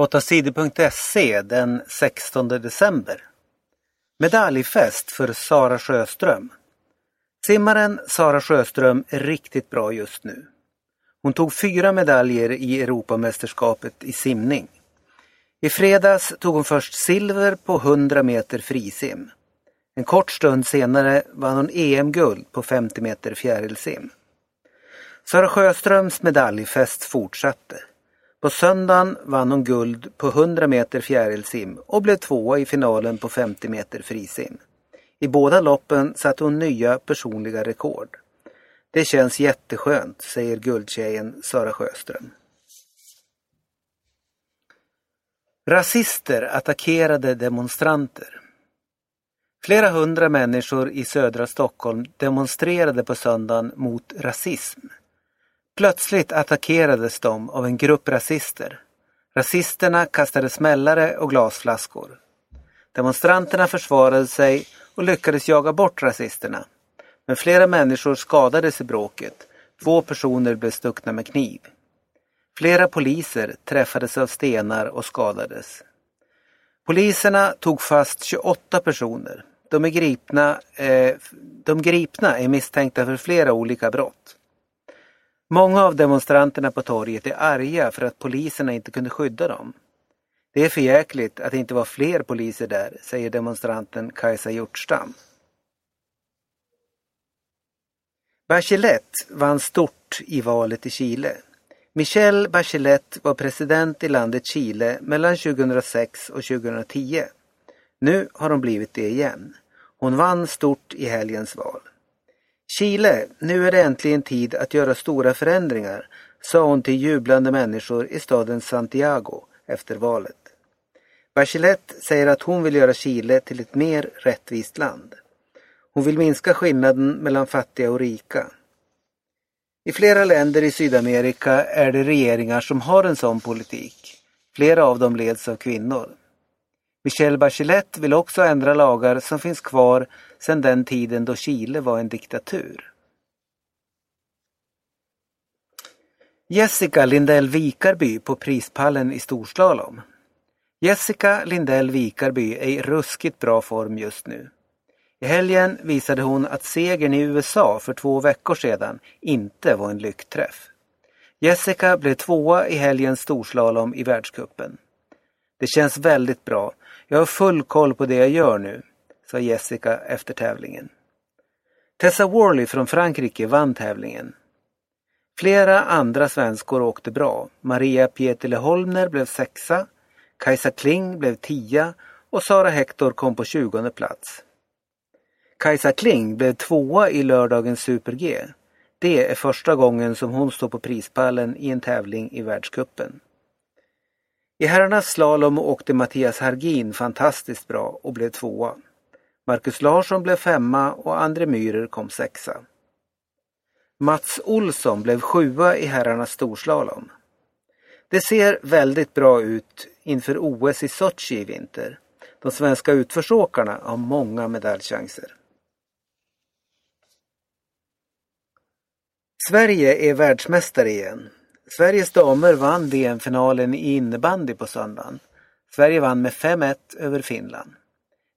8sidor.se den 16 december. Medaljfest för Sara Sjöström. Simmaren Sara Sjöström är riktigt bra just nu. Hon tog fyra medaljer i Europamästerskapet i simning. I fredags tog hon först silver på 100 meter frisim. En kort stund senare vann hon EM-guld på 50 meter fjärilsim. Sara Sjöströms medaljfest fortsatte. På söndagen vann hon guld på 100 meter fjärilsim och blev tvåa i finalen på 50 meter frisim. I båda loppen satte hon nya personliga rekord. Det känns jätteskönt, säger guldtjejen Sara Sjöström. Rasister attackerade demonstranter. Flera hundra människor i södra Stockholm demonstrerade på söndagen mot rasism. Plötsligt attackerades de av en grupp rasister. Rasisterna kastade smällare och glasflaskor. Demonstranterna försvarade sig och lyckades jaga bort rasisterna. Men flera människor skadades i bråket. Två personer blev stuckna med kniv. Flera poliser träffades av stenar och skadades. Poliserna tog fast 28 personer. De, är gripna, eh, de gripna är misstänkta för flera olika brott. Många av demonstranterna på torget är arga för att poliserna inte kunde skydda dem. Det är för jäkligt att det inte var fler poliser där, säger demonstranten Kajsa Hjortstam. Bachelet vann stort i valet i Chile. Michelle Bachelet var president i landet Chile mellan 2006 och 2010. Nu har hon blivit det igen. Hon vann stort i helgens val. Chile, nu är det äntligen tid att göra stora förändringar, sa hon till jublande människor i staden Santiago efter valet. Bachelet säger att hon vill göra Chile till ett mer rättvist land. Hon vill minska skillnaden mellan fattiga och rika. I flera länder i Sydamerika är det regeringar som har en sån politik. Flera av dem leds av kvinnor. Michelle Bachelet vill också ändra lagar som finns kvar sedan den tiden då Chile var en diktatur. Jessica Lindell Vikarby på prispallen i storslalom. Jessica Lindell Vikarby är i ruskigt bra form just nu. I helgen visade hon att segern i USA för två veckor sedan inte var en lyckträff. Jessica blev tvåa i helgens storslalom i världskuppen. Det känns väldigt bra. Jag har full koll på det jag gör nu, sa Jessica efter tävlingen. Tessa Worley från Frankrike vann tävlingen. Flera andra svenskor åkte bra. Maria Pietile Holmner blev sexa, Kajsa Kling blev tia och Sara Hector kom på tjugonde plats. Kajsa Kling blev tvåa i lördagens Super-G. Det är första gången som hon står på prispallen i en tävling i världskuppen. I herrarnas slalom åkte Mattias Hargin fantastiskt bra och blev tvåa. Marcus Larsson blev femma och André Myhrer kom sexa. Mats Olsson blev sjua i herrarnas storslalom. Det ser väldigt bra ut inför OS i Sochi i vinter. De svenska utförsåkarna har många medaljchanser. Sverige är världsmästare igen. Sveriges damer vann VM-finalen i innebandy på söndagen. Sverige vann med 5-1 över Finland.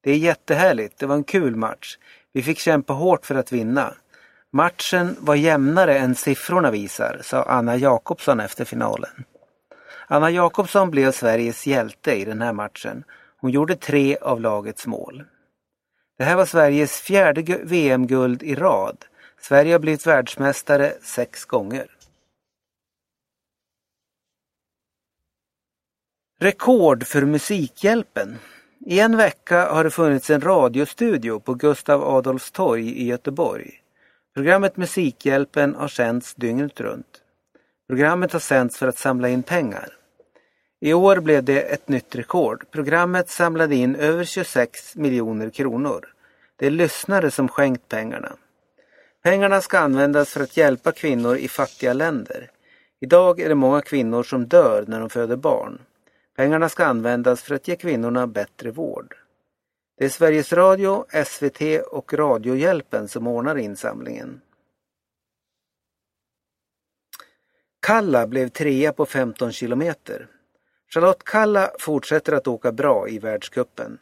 Det är jättehärligt, det var en kul match. Vi fick kämpa hårt för att vinna. Matchen var jämnare än siffrorna visar, sa Anna Jakobsson efter finalen. Anna Jakobsson blev Sveriges hjälte i den här matchen. Hon gjorde tre av lagets mål. Det här var Sveriges fjärde VM-guld i rad. Sverige har blivit världsmästare sex gånger. Rekord för Musikhjälpen. I en vecka har det funnits en radiostudio på Gustav Adolfs torg i Göteborg. Programmet Musikhjälpen har sänts dygnet runt. Programmet har sänts för att samla in pengar. I år blev det ett nytt rekord. Programmet samlade in över 26 miljoner kronor. Det är lyssnare som skänkt pengarna. Pengarna ska användas för att hjälpa kvinnor i fattiga länder. Idag är det många kvinnor som dör när de föder barn. Pengarna ska användas för att ge kvinnorna bättre vård. Det är Sveriges Radio, SVT och Radiohjälpen som ordnar insamlingen. Kalla blev trea på 15 kilometer. Charlotte Kalla fortsätter att åka bra i världskuppen.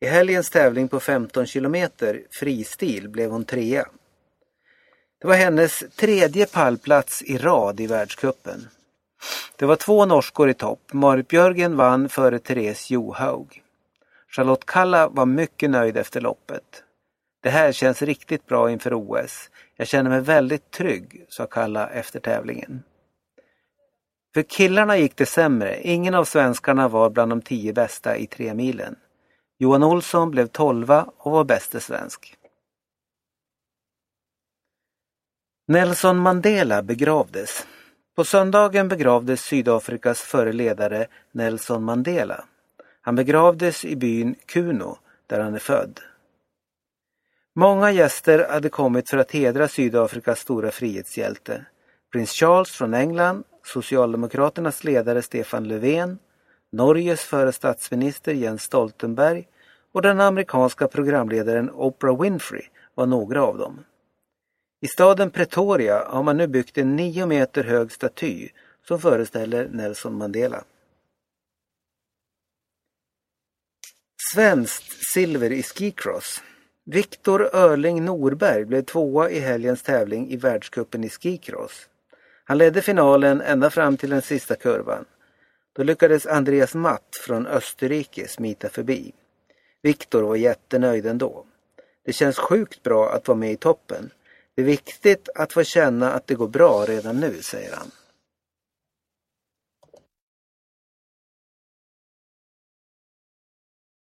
I helgens tävling på 15 kilometer fristil blev hon trea. Det var hennes tredje pallplats i rad i världskuppen. Det var två norskor i topp. Marit Björgen vann före Therese Johaug. Charlotte Kalla var mycket nöjd efter loppet. Det här känns riktigt bra inför OS. Jag känner mig väldigt trygg, sa Kalla efter tävlingen. För killarna gick det sämre. Ingen av svenskarna var bland de tio bästa i tre milen. Johan Olsson blev tolva och var bäste svensk. Nelson Mandela begravdes. På söndagen begravdes Sydafrikas förre ledare Nelson Mandela. Han begravdes i byn Kuno, där han är född. Många gäster hade kommit för att hedra Sydafrikas stora frihetshjälte. Prins Charles från England, Socialdemokraternas ledare Stefan Löfven, Norges före statsminister Jens Stoltenberg och den amerikanska programledaren Oprah Winfrey var några av dem. I staden Pretoria har man nu byggt en nio meter hög staty som föreställer Nelson Mandela. Svenskt silver i skicross. Viktor Örling Norberg blev tvåa i helgens tävling i världskuppen i skicross. Han ledde finalen ända fram till den sista kurvan. Då lyckades Andreas Matt från Österrike smita förbi. Viktor var jättenöjd ändå. Det känns sjukt bra att vara med i toppen. Det är viktigt att få känna att det går bra redan nu, säger han.